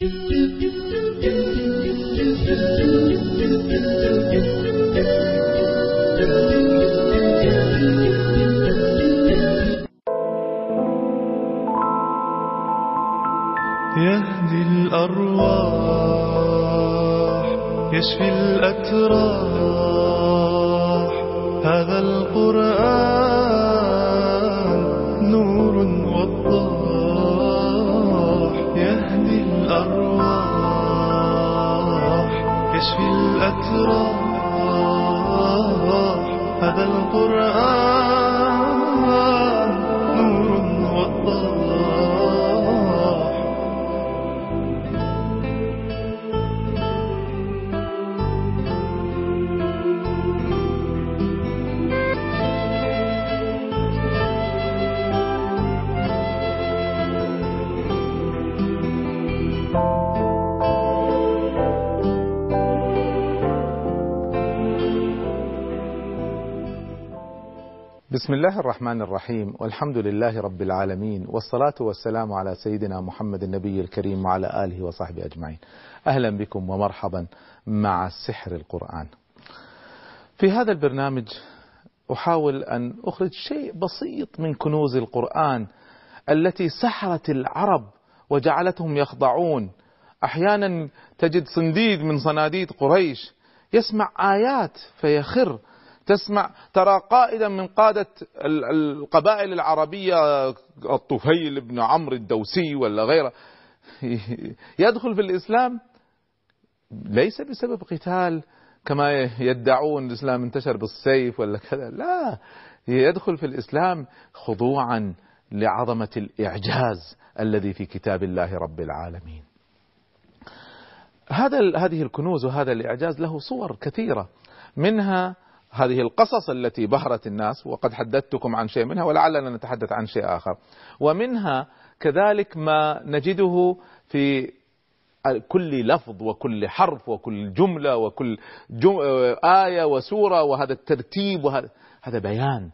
يهدي الأرواح يشفي الأتراح. هذا القرآن القرآن بسم الله الرحمن الرحيم. والحمد لله رب العالمين. والصلاة والسلام على سيدنا محمد النبي الكريم وعلى آله وصحبه أجمعين. أهلا بكم ومرحبا مع سحر القرآن. في هذا البرنامج أحاول أن أخرج شيء بسيط من كنوز القرآن التي سحرت العرب وجعلتهم يخضعون. أحيانا تجد صنديد من صناديد قريش يسمع آيات فيخر تسمع ترى قائدا من قادة ال- القبائل العربية الطفيل بن عمرو الدوسي ولا غيره يدخل في الإسلام؟ ليس بسبب قتال كما يدعون الإسلام انتشر بالسيف ولا كذا لا يدخل في الإسلام خضوعا لعظمة الإعجاز الذي في كتاب الله رب العالمين. هذا هذه الكنوز وهذا الإعجاز له صور كثيرة منها هذه القصص التي بهرت الناس وقد حدثتكم عن شيء منها ولعلنا نتحدث عن شيء آخر. ومنها كذلك ما نجده في كل لفظ وكل حرف وكل جملة وكل جم... آية وسورة وهذا الترتيب وهذا هذا بيان.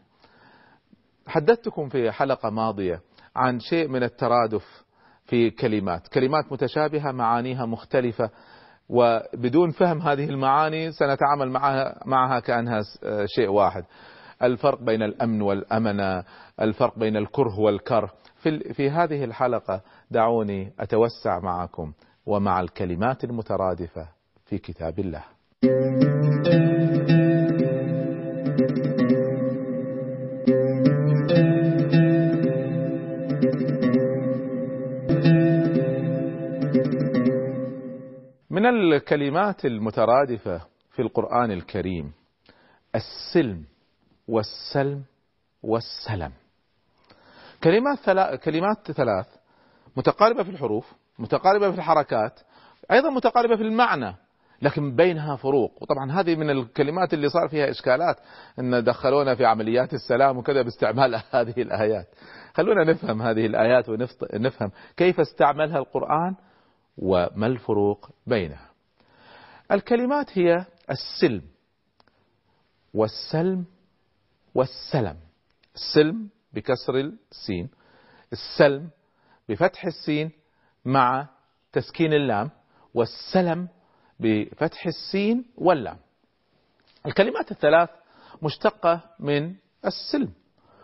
حدثتكم في حلقة ماضية عن شيء من الترادف في كلمات. كلمات متشابهة معانيها مختلفة. وبدون فهم هذه المعاني سنتعامل معها معها كأنها شيء واحد. الفرق بين الأمن والأمنة الفرق بين الكره والكره. في, في هذه الحلقة دعوني أتوسع معكم ومع الكلمات المترادفة في كتاب الله. من الكلمات المترادفة في القرآن الكريم السلم والسلم والسلم. كلمات ثلاث كلمات ثلاث متقاربة في الحروف متقاربة في الحركات أيضا متقاربة في المعنى لكن بينها فروق. وطبعا هذه من الكلمات اللي صار فيها إشكالات أن دخلونا في عمليات السلام وكذا باستعمال هذه الآيات. خلونا نفهم هذه الآيات ونفهم كيف استعملها القرآن وما الفروق بينها. الكلمات هي السلم والسلم والسلم. السلم بكسر السين السلم بفتح السين مع تسكين اللام والسلم بفتح السين واللام. الكلمات الثلاث مشتقة من السلم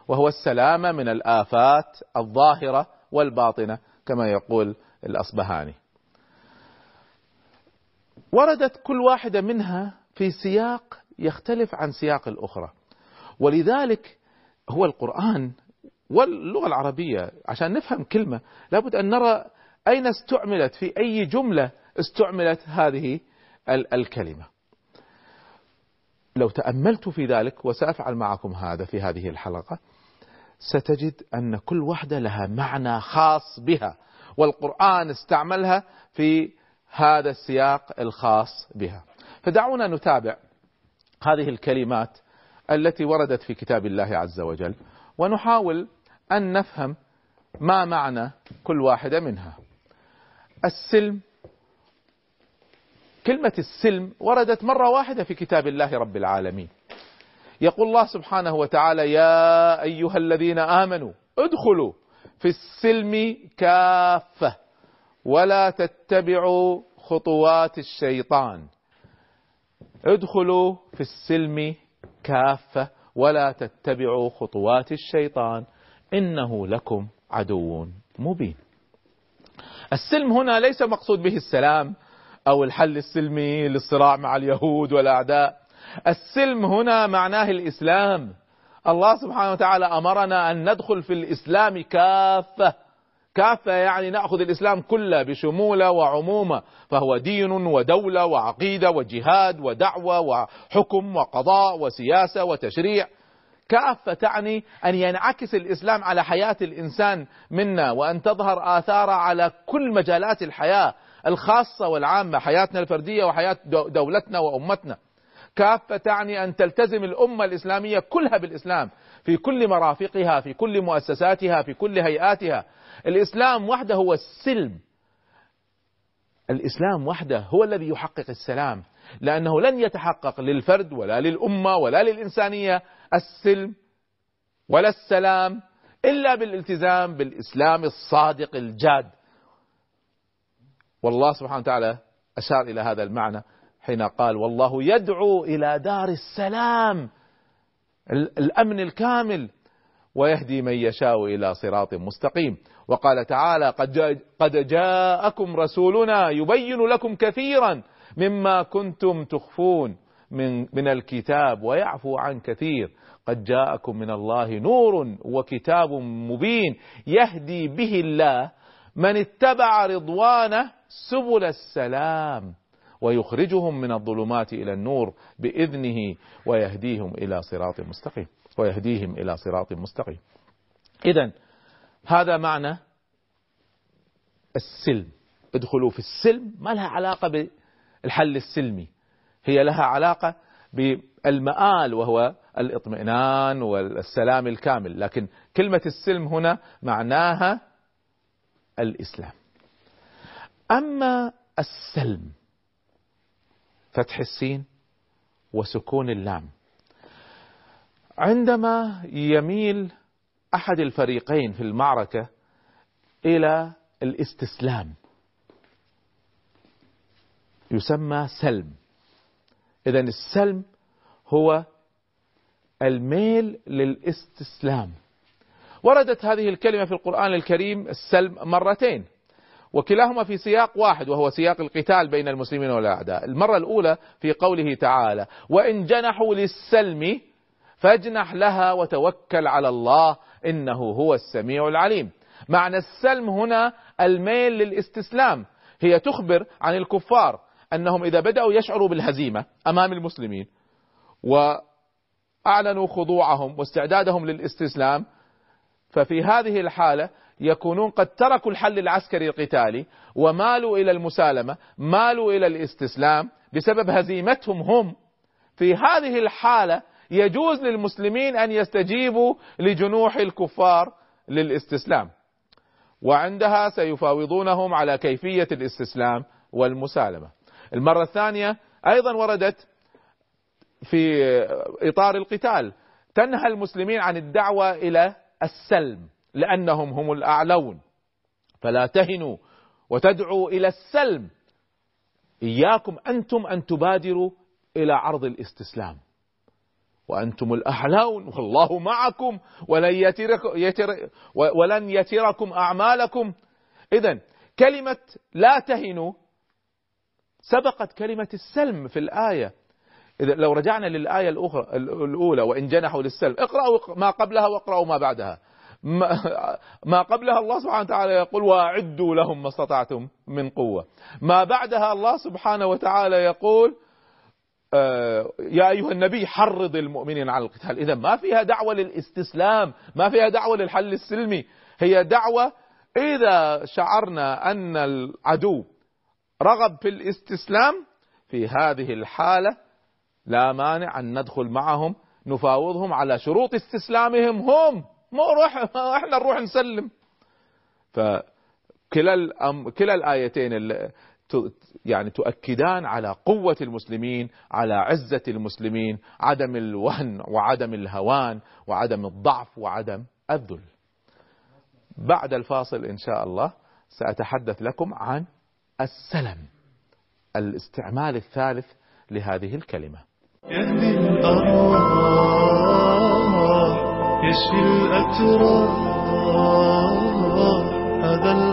وهو السلامة من الآفات الظاهرة والباطنة كما يقول الأصبهاني. وردت كل واحدة منها في سياق يختلف عن سياق الأخرى. ولذلك هو القرآن واللغة العربية عشان نفهم كلمة لابد أن نرى أين استعملت في أي جملة استعملت هذه الكلمة. لو تأملت في ذلك وسأفعل معكم هذا في هذه الحلقة ستجد أن كل واحدة لها معنى خاص بها والقرآن استعملها في هذا السياق الخاص بها. فدعونا نتابع هذه الكلمات التي وردت في كتاب الله عز وجل ونحاول أن نفهم ما معنى كل واحدة منها. السلم كلمة السلم وردت مرة واحدة في كتاب الله رب العالمين. يقول الله سبحانه وتعالى يا أيها الذين آمنوا ادخلوا في السلم كافة. ولا تتبعوا خطوات الشيطان. ادخلوا في السلم كافة ولا تتبعوا خطوات الشيطان. إنه لكم عدو مبين. السلم هنا ليس مقصود به السلام أو الحل السلمي للصراع مع اليهود والأعداء. السلم هنا معناه الإسلام. الله سبحانه وتعالى أمرنا أن ندخل في الإسلام كافة. كافة يعني نأخذ الإسلام كله بشمولة وعمومة. فهو دين ودولة وعقيدة وجهاد ودعوة وحكم وقضاء وسياسة وتشريع. كافة تعني أن ينعكس الإسلام على حياة الإنسان منا وأن تظهر آثاره على كل مجالات الحياة الخاصة والعامة حياتنا الفردية وحياة دولتنا وأمتنا. كافة تعني أن تلتزم الأمة الإسلامية كلها بالإسلام في كل مرافقها في كل مؤسساتها في كل هيئاتها. الإسلام وحده هو السلم. الإسلام وحده هو الذي يحقق السلام لأنه لن يتحقق للفرد ولا للأمة ولا للإنسانية السلم ولا السلام إلا بالالتزام بالإسلام الصادق الجاد. والله سبحانه وتعالى أشار إلى هذا المعنى حين قال والله يدعو إلى دار السلام الأمن الكامل ويهدي من يشاء إلى صراط مستقيم. وقال تعالى قد, قد جاءكم رسولنا يبين لكم كثيرا مما كنتم تخفون من, من الكتاب ويعفو عن كثير قد جاءكم من الله نور وكتاب مبين يهدي به الله من اتبع رضوانه سبل السلام ويخرجهم من الظلمات إلى النور بإذنه ويهديهم إلى صراط مستقيم ويهديهم إلى صراط مستقيم. اذا هذا معنى السلم. ادخلوا في السلم ما لها علاقة بالحل السلمي. هي لها علاقة بالمآل وهو الاطمئنان والسلام الكامل. لكن كلمة السلم هنا معناها الإسلام. أما السلم فتح السين وسكون اللام. عندما يميل أحد الفريقين في المعركة إلى الاستسلام. يسمى سلم. اذا السلم هو الميل للاستسلام. وردت هذه الكلمة في القرآن الكريم السلم مرتين وكلاهما في سياق واحد وهو سياق القتال بين المسلمين والأعداء. المرة الأولى في قوله تعالى وإن جنحوا للسلم فاجنح لها وتوكل على الله إنه هو السميع العليم معنى السلم هنا الميل للاستسلام هي تخبر عن الكفار أنهم إذا بدأوا يشعروا بالهزيمة أمام المسلمين وأعلنوا خضوعهم واستعدادهم للاستسلام ففي هذه الحالة يكونون قد تركوا الحل العسكري القتالي ومالوا إلى المسالمة، مالوا إلى الاستسلام بسبب هزيمتهم هم. في هذه الحالة يجوز للمسلمين أن يستجيبوا لجنوح الكفار للاستسلام. وعندها سيفاوضونهم على كيفية الاستسلام والمسالمة. المرة الثانية أيضا وردت في إطار القتال تنهى المسلمين عن الدعوة إلى السلم لأنهم هم الأعلون فلا تهنوا وتدعوا إلى السلم إياكم أنتم أن تبادروا إلى عرض الاستسلام وأنتم الاعلون والله معكم ولن يترك يتر ولن يتركم أعمالكم. اذا كلمة لا تهنوا سبقت كلمة السلم في الآية. إذا لو رجعنا للآية الأخرى الأولى وإن جنحوا للسلم اقرأوا ما قبلها واقرأوا ما بعدها. ما قبلها الله سبحانه وتعالى يقول واعدوا لهم ما استطعتم من قوة. ما بعدها الله سبحانه وتعالى يقول يا أيها النبي حرض المؤمنين على القتال. إذا ما فيها دعوة للاستسلام ما فيها دعوة للحل السلمي. هي دعوة إذا شعرنا أن العدو رغب في الاستسلام في هذه الحالة لا مانع أن ندخل معهم نفاوضهم على شروط استسلامهم هم. مو روح إحنا نروح نسلم. فكلا كلا الآيتين يعني تؤكدان على قوة المسلمين على عزة المسلمين عدم الوهن وعدم الهوان وعدم الضعف وعدم الذل. بعد الفاصل إن شاء الله سأتحدث لكم عن السلم الاستعمال الثالث لهذه الكلمة. يهدي الأرواح يشفي الأتراح هذا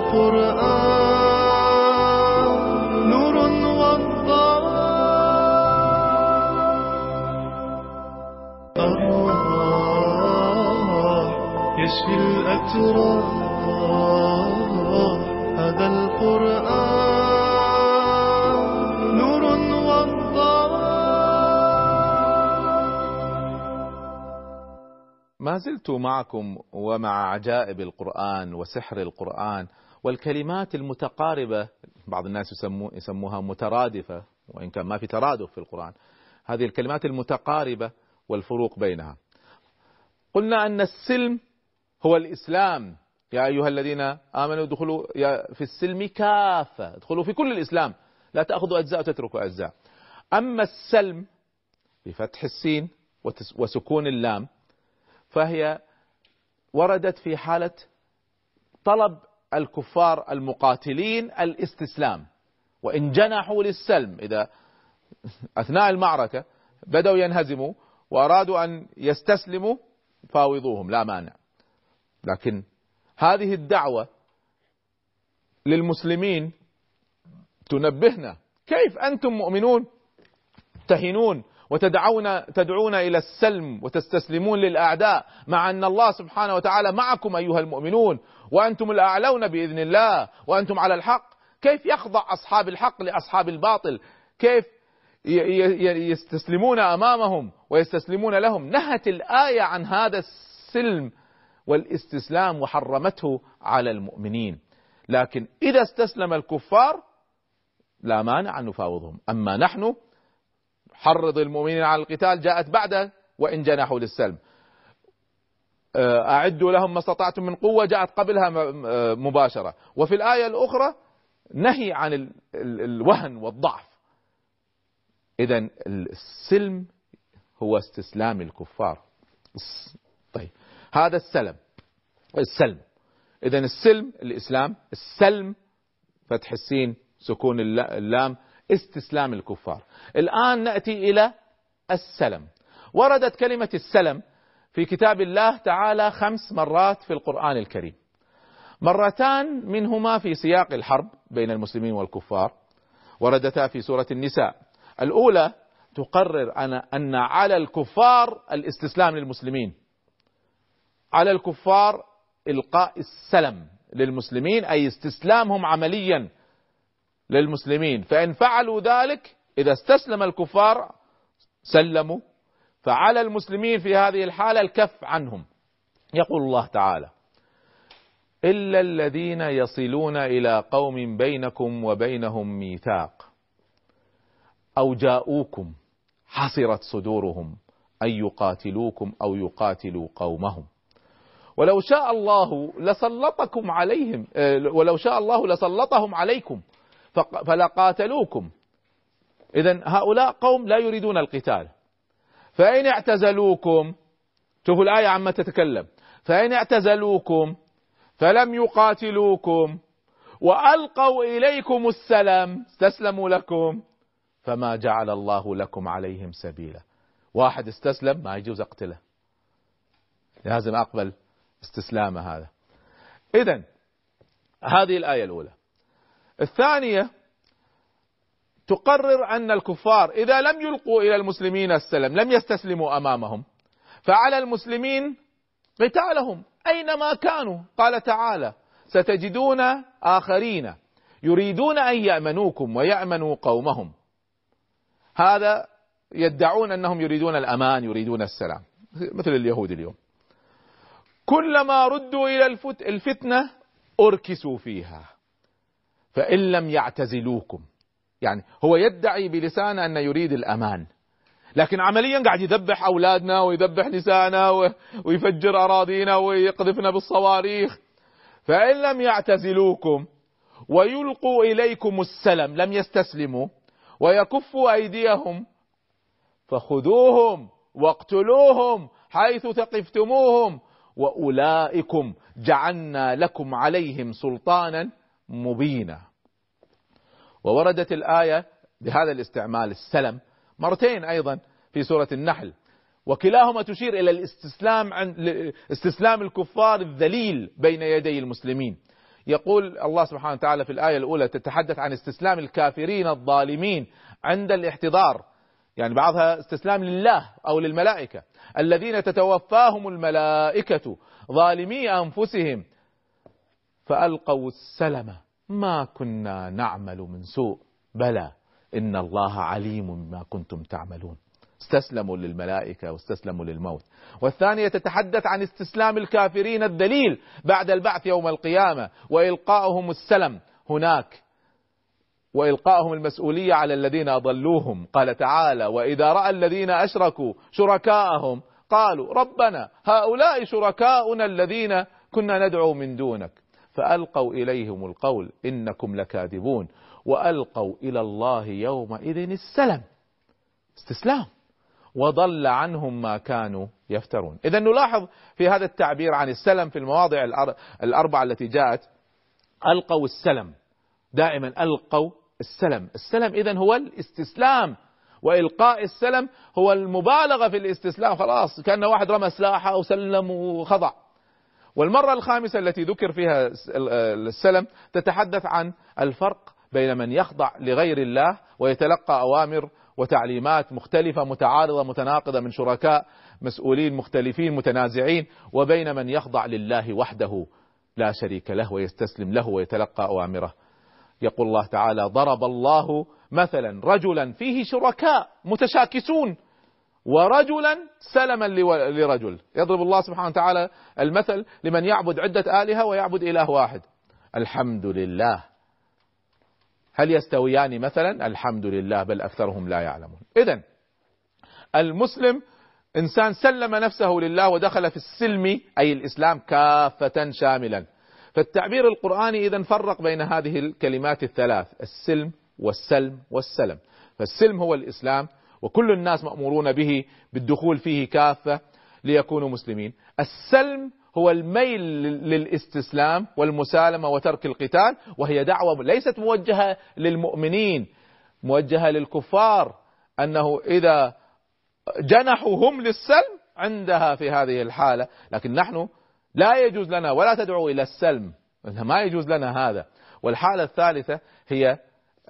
يشفي الأتراح هذا القرآن نور والضوء. ما زلت معكم ومع عجائب القرآن وسحر القرآن والكلمات المتقاربة بعض الناس يسمو يسموها مترادفة وإن كان ما في ترادف في القرآن. هذه الكلمات المتقاربة والفروق بينها. قلنا أن السلم هو الإسلام. يا أيها الذين آمنوا ادخلوا في السلم كافة. ادخلوا في كل الإسلام. لا تأخذوا أجزاء وتتركوا أجزاء. أما السلم بفتح السين وسكون اللام فهي وردت في حالة طلب الكفار المقاتلين الاستسلام. وإن جنحوا للسلم إذا أثناء المعركة بدأوا ينهزموا وأرادوا أن يستسلموا فاوضوهم لا مانع. لكن هذه الدعوة للمسلمين تنبهنا. كيف أنتم مؤمنون؟ تهنون وتدعون تدعون إلى السلم وتستسلمون للأعداء مع أن الله سبحانه وتعالى معكم أيها المؤمنون. وأنتم الأعلون بإذن الله وأنتم على الحق. كيف يخضع أصحاب الحق لأصحاب الباطل؟ كيف يستسلمون أمامهم ويستسلمون لهم؟ نهت الآية عن هذا السلم. والاستسلام وحرمته على المؤمنين. لكن إذا استسلم الكفار لا مانع أن نفاوضهم. أما نحن حرض المؤمنين على القتال جاءت بعد وإن جنحوا للسلم. أعدوا لهم ما استطعتم من قوة جاءت قبلها آه، مباشرة. وفي الآية الأخرى نهي عن ال- ال- الوهن والضعف. إذا السلم هو استسلام الكفار. طيب. هذا السلم. السلم. إذا السلم الإسلام السلم فتح السين سكون الل- اللام استسلام الكفار. الآن نأتي إلى السلم. وردت كلمة السلم في كتاب الله تعالى خمس مرات في القرآن الكريم. مرتان منهما في سياق الحرب بين المسلمين والكفار وردتا في سورة النساء. الأولى تقرر أن على الكفار الاستسلام للمسلمين. على الكفار إلقاء السلم للمسلمين أي استسلامهم عمليا للمسلمين. فإن فعلوا ذلك إذا استسلم الكفار سلموا. فعلى المسلمين في هذه الحالة الكف عنهم. يقول الله تعالى إلا الذين يصلون إلى قوم بينكم وبينهم ميثاق أو جاءوكم حصرت صدورهم أن يقاتلوكم أو يقاتلوا قومهم. ولو شاء الله لسلطكم عليهم آه، ولو شاء الله لسلطهم عليكم فلقاتلوكم إذا هؤلاء قوم لا يريدون القتال. فإن اعتزلوكم شوفوا الآية عما تتكلم. فإن اعتزلوكم فلم يقاتلوكم وألقوا إليكم السلام استسلموا لكم فما جعل الله لكم عليهم سبيلا. واحد استسلم ما يجوز اقتله لازم أقبل. استسلامه هذا. اذا هذه الآية الأولى. الثانية تقرر أن الكفار إذا لم يلقوا إلى المسلمين السلم لم يستسلموا أمامهم فعلى المسلمين قتالهم أينما كانوا. قال تعالى ستجدون آخرين يريدون أن يأمنوكم ويأمنوا قومهم. هذا يدعون أنهم يريدون الأمان يريدون السلام مثل اليهود اليوم. كلما ردوا إلى الفت الفتنة أركسوا فيها. فإن لم يعتزلوكم. يعني هو يدعي بلسانه أنه يريد الأمان. لكن عمليا قاعد يذبح أولادنا ويذبح نساءنا و- ويفجر أراضينا ويقذفنا بالصواريخ. فإن لم يعتزلوكم ويلقوا إليكم السلم لم يستسلموا ويكفوا أيديهم فخذوهم واقتلوهم حيث ثقفتموهم. وأولئكم جعلنا لكم عليهم سلطانا مبينة ووردت الآية بهذا الاستعمال السلم مرتين أيضا في سورة النحل. وكلاهما تشير إلى الاستسلام عن استسلام الكفار الذليل بين يدي المسلمين. يقول الله سبحانه وتعالى في الآية الأولى تتحدث عن استسلام الكافرين الظالمين عند الاحتضار. يعني بعضها استسلام لله أو للملائكة. الذين تتوفاهم الملائكة ظالمي أنفسهم. فألقوا السلم. ما كنا نعمل من سوء. بلى. إن الله عليم بما كنتم تعملون. استسلموا للملائكة واستسلموا للموت. والثانية تتحدث عن استسلام الكافرين الدليل بعد البعث يوم القيامة وإلقائهم السلم. هناك وإلقائهم المسؤولية على الذين أضلوهم. قال تعالى وإذا رأى الذين أشركوا شركاءهم قالوا ربنا هؤلاء شركاؤنا الذين كنا ندعو من دونك. فألقوا إليهم القول إنكم لكاذبون. وألقوا إلى الله يومئذ السلم استسلام. وضل عنهم ما كانوا يفترون. إذا نلاحظ في هذا التعبير عن السلم في المواضع الأربعة التي جاءت ألقوا السلم. دائما ألقوا السلم. السلم إذا هو الاستسلام وإلقاء السلم هو المبالغة في الاستسلام خلاص كأن واحد رمى سلاحه وسلم وخضع. والمرة الخامسة التي ذكر فيها السلم تتحدث عن الفرق بين من يخضع لغير الله ويتلقى أوامر وتعليمات مختلفة متعارضة متناقضة من شركاء مسؤولين مختلفين متنازعين وبين من يخضع لله وحده لا شريك له ويستسلم له ويتلقى أوامره. يقول الله تعالى ضرب الله مثلا رجلا فيه شركاء متشاكسون ورجلا سلما لرجل. يضرب الله سبحانه وتعالى المثل لمن يعبد عدة آلهة ويعبد إله واحد. الحمد لله. هل يستويان مثلا؟ الحمد لله بل أكثرهم لا يعلمون. إذا المسلم إنسان سلم نفسه لله ودخل في السلم أي الإسلام كافة شاملا. فالتعبير القرآني إذا فرق بين هذه الكلمات الثلاث السلم والسلم والسلم. فالسلم هو الإسلام وكل الناس مأمورون به بالدخول فيه كافة ليكونوا مسلمين. السلم هو الميل للاستسلام والمسالمة وترك القتال وهي دعوة ليست موجهة للمؤمنين موجهة للكفار أنه إذا جنحوا هم للسلم عندها في هذه الحالة. لكن نحن لا يجوز لنا ولا تدعو إلى السلم. ما يجوز لنا هذا. والحالة الثالثة هي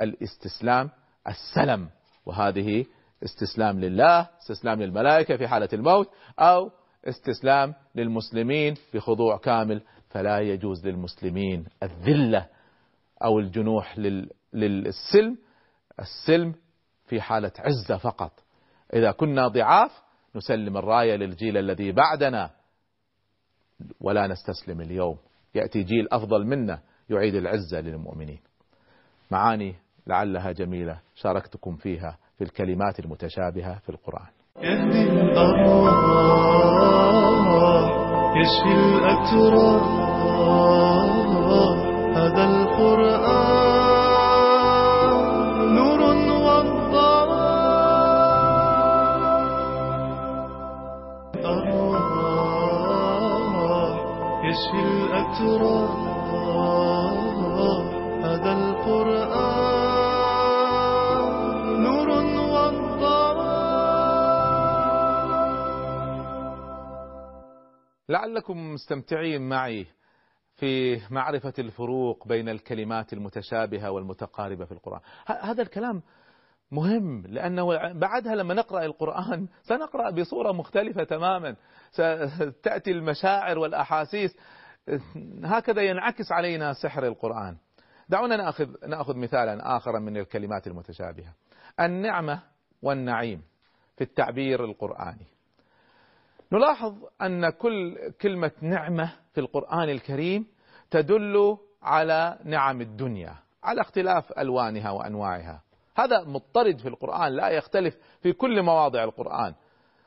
الاستسلام السلم. وهذه استسلام لله استسلام للملائكة في حالة الموت أو استسلام للمسلمين بخضوع كامل. فلا يجوز للمسلمين الذلة أو الجنوح للسلم السلم في حالة عزة فقط. إذا كنا ضعاف نسلم الراية للجيل الذي بعدنا. ولا نستسلم اليوم. يأتي جيل أفضل منا يعيد العزة للمؤمنين. معاني لعلها جميلة شاركتكم فيها في الكلمات المتشابهة في القرآن. يهدي يشفي الأتراح هذا يشفي الأتراح هذا القرآن نور والضوء لعلكم مستمتعين معي في معرفة الفروق بين الكلمات المتشابهة والمتقاربة في القرآن. هذا الكلام مهم لأنه بعدها لما نقرأ القرآن سنقرأ بصورة مختلفة تماما. ستأتي المشاعر والأحاسيس. هكذا ينعكس علينا سحر القرآن. دعونا نأخذ, نأخذ مثالا آخر من الكلمات المتشابهة. النعمة والنعيم في التعبير القرآني. نلاحظ أن كل كلمة نعمة في القرآن الكريم تدل على نعم الدنيا على اختلاف ألوانها وأنواعها. هذا مضطرد في القرآن لا يختلف في كل مواضع القرآن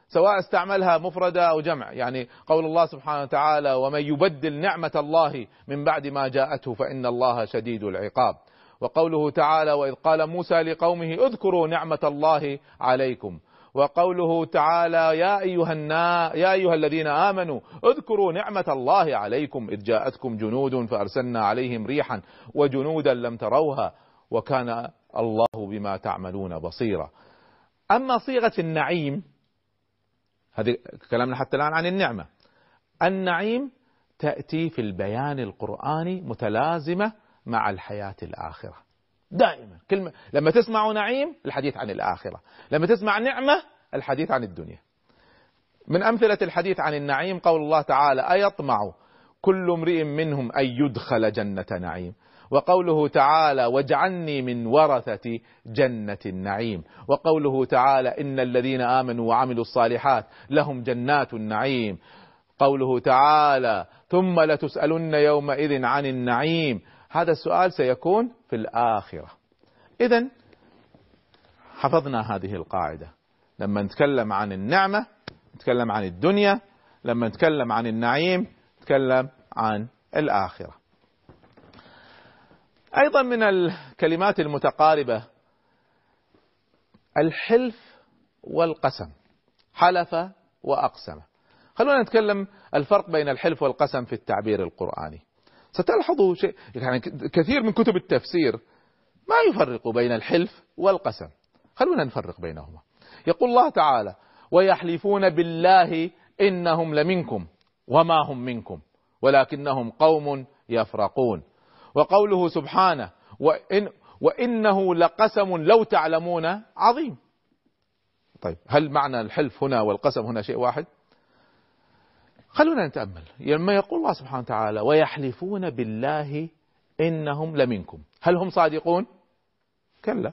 سواء استعملها مفردة أو جمع. يعني قول الله سبحانه وتعالى ومن يبدل نعمة الله من بعد ما جاءته فإن الله شديد العقاب. وقوله تعالى وإذ قال موسى لقومه اذكروا نعمة الله عليكم. وقوله تعالى يا أيها النا يا أيها الذين آمنوا اذكروا نعمة الله عليكم إذ جاءتكم جنود فأرسلنا عليهم ريحا وجنودا لم تروها. وكان الله بما تعملون بصيرا. أما صيغة النعيم هذه كلامنا حتى الآن عن النعمة. النعيم تأتي في البيان القرآني متلازمة مع الحياة الآخرة. دائما. كلمة لما تسمع نعيم الحديث عن الآخرة. لما تسمع نعمة الحديث عن الدنيا. من أمثلة الحديث عن النعيم قول الله تعالى أيطمع كل امرئ منهم أن يدخل جنة نعيم. وقوله تعالى واجعلني من ورثة جنة النعيم وقوله تعالى إن الذين آمنوا وعملوا الصالحات لهم جنات النعيم قوله تعالى ثم لتسألن يومئذ عن النعيم هذا السؤال سيكون في الآخرة. إذا حفظنا هذه القاعدة. لما نتكلم عن النعمة نتكلم عن الدنيا لما نتكلم عن النعيم نتكلم عن الآخرة. أيضا من الكلمات المتقاربة الحلف والقسم حلف وأقسم. خلونا نتكلم الفرق بين الحلف والقسم في التعبير القرآني. ستلاحظوا شيء يعني كثير من كتب التفسير ما يفرق بين الحلف والقسم. خلونا نفرق بينهما. يقول الله تعالى ويحلفون بالله إنهم لمنكم وما هم منكم ولكنهم قوم يفرقون. وقوله سبحانه وإن وإنه لقسم لو تعلمون عظيم. طيب هل معنى الحلف هنا والقسم هنا شيء واحد؟ خلونا نتأمل. لما يقول الله سبحانه وتعالى ويحلفون بالله إنهم لمنكم. هل هم صادقون؟ كلا.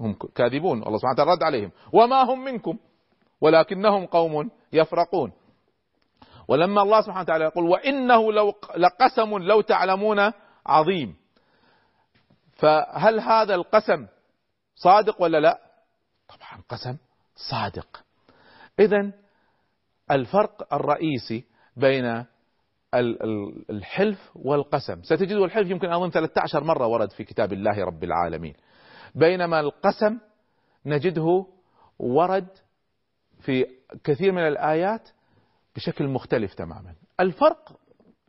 هم كاذبون. الله سبحانه وتعالى رد عليهم. وما هم منكم؟ ولكنهم قوم يفرقون. ولما الله سبحانه وتعالى يقول وإنه لو لقسم لو تعلمون عظيم. فهل هذا القسم صادق ولا لا؟ طبعا قسم صادق. اذا الفرق الرئيسي بين الحلف والقسم. ستجدوا الحلف يمكن أظن 13 مرة ورد في كتاب الله رب العالمين. بينما القسم نجده ورد في كثير من الآيات بشكل مختلف تماما. الفرق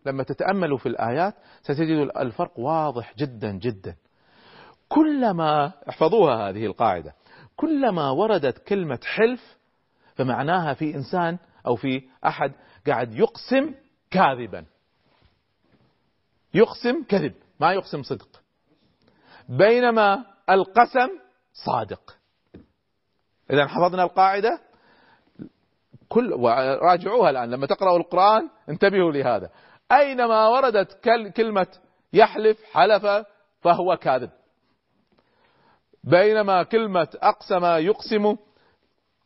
لما تتأملوا في الآيات ستجدوا الفرق واضح جدا جدا. كلما احفظوها هذه القاعدة كلما وردت كلمة حلف فمعناها في إنسان أو في أحد قاعد يقسم كاذبا. يقسم كذب ما يقسم صدق. بينما القسم صادق. إذا حفظنا القاعدة. كل راجعوها الآن. لما تقرأوا القرآن انتبهوا لهذا. أينما وردت كلمة يحلف حلف فهو كاذب. بينما كلمة أقسم يقسم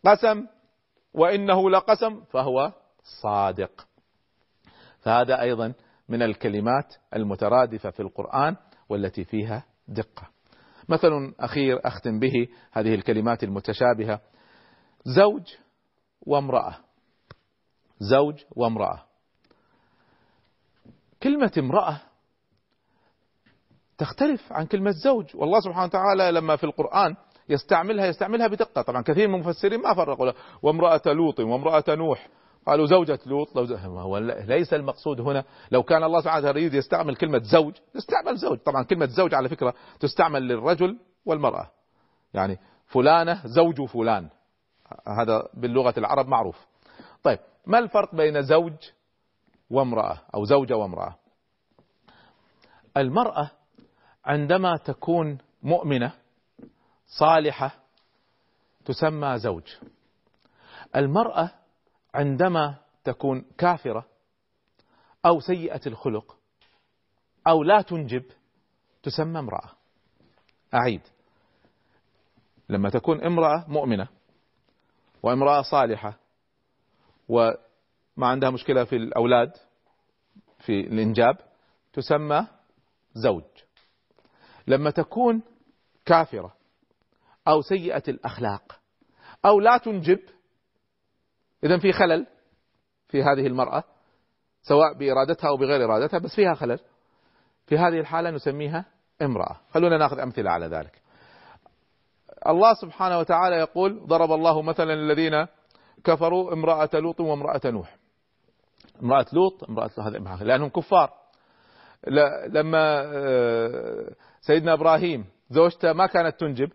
قسم وإنه لقسم فهو صادق. فهذا أيضا من الكلمات المترادفة في القرآن والتي فيها دقة. مثل أخير أختم به هذه الكلمات المتشابهة زوج وامرأة. زوج وامرأة. كلمة امرأة تختلف عن كلمة زوج. والله سبحانه وتعالى لما في القرآن يستعملها يستعملها بدقة. طبعا كثير من المفسرين ما فرقوا وامرأة لوط وامرأة نوح. قالوا زوجة لوط. لو هو ليس المقصود هنا. لو كان الله سبحانه وتعالى يريد يستعمل كلمة زوج يستعمل زوج. طبعا كلمة زوج على فكرة تستعمل للرجل والمرأة. يعني فلانة زوج فلان. هذا باللغة العرب معروف. طيب ما الفرق بين زوج وامرأة أو زوجة وامرأة. المرأة عندما تكون مؤمنة صالحة تسمى زوج. المرأة عندما تكون كافرة أو سيئة الخلق أو لا تنجب تسمى امرأة. أعيد. لما تكون امرأة مؤمنة وامرأة صالحة وما عندها مشكلة في الأولاد في الإنجاب تسمى زوج. لما تكون كافرة أو سيئة الأخلاق أو لا تنجب إذا في خلل في هذه المرأة سواء بإرادتها أو بغير إرادتها بس فيها خلل. في هذه الحالة نسميها امرأة. خلونا ناخذ أمثلة على ذلك. الله سبحانه وتعالى يقول ضرب الله مثلا الذين كفروا امرأة لوط وامرأة نوح. امرأة لوط امرأة هذه لأنهم كفار. لما آه، سيدنا إبراهيم زوجته ما كانت تنجب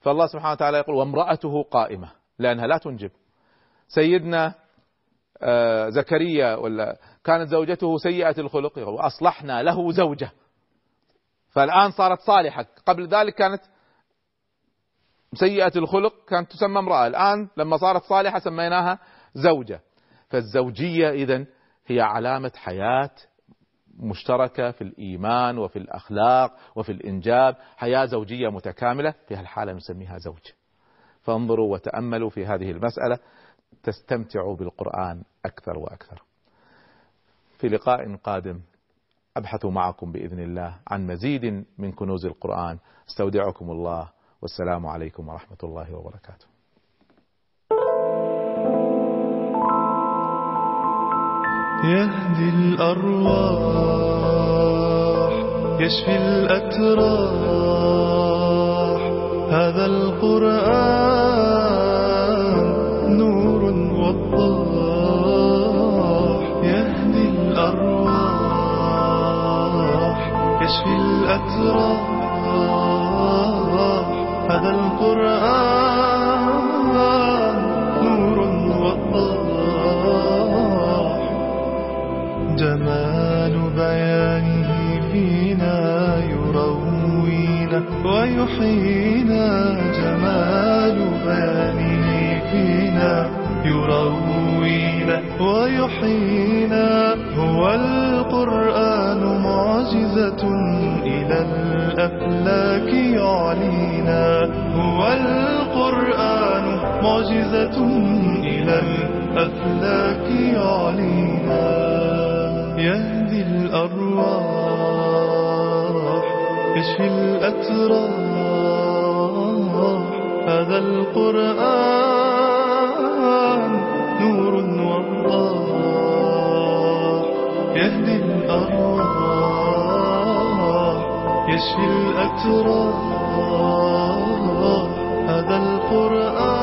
فالله سبحانه وتعالى يقول وامرأته قائمة لأنها لا تنجب. سيدنا آه، زكريا ولا كانت زوجته سيئة الخلق وأصلحنا له زوجة. فالآن صارت صالحة. قبل ذلك كانت سيئة الخلق كانت تسمى امرأة. الآن لما صارت صالحة سميناها زوجة. فالزوجية إذا هي علامة حياة مشتركة في الإيمان وفي الأخلاق وفي الإنجاب. حياة زوجية متكاملة في هالحالة نسميها زوج. فانظروا وتأملوا في هذه المسألة تستمتعوا بالقرآن أكثر وأكثر. في لقاء قادم أبحث معكم بإذن الله عن مزيد من كنوز القرآن. أستودعكم الله والسلام عليكم ورحمة الله وبركاته. يهدي الأرواح يشفي الأتراح. هذا القرآن نور وضاح يهدي الأرواح يشفي الأتراح. هذا القرآن ويحيينا جمال بيانه فينا يروينا ويحيينا. هو القرآن معجزة إلى الأفلاك يعلينا هو القرآن معجزة إلى الأفلاك يعلينا يهدي الأرواح يشفي الأتراح هذا القرآن نور وضاح يهدي الأرواح يشفي الأتراح. هذا القرآن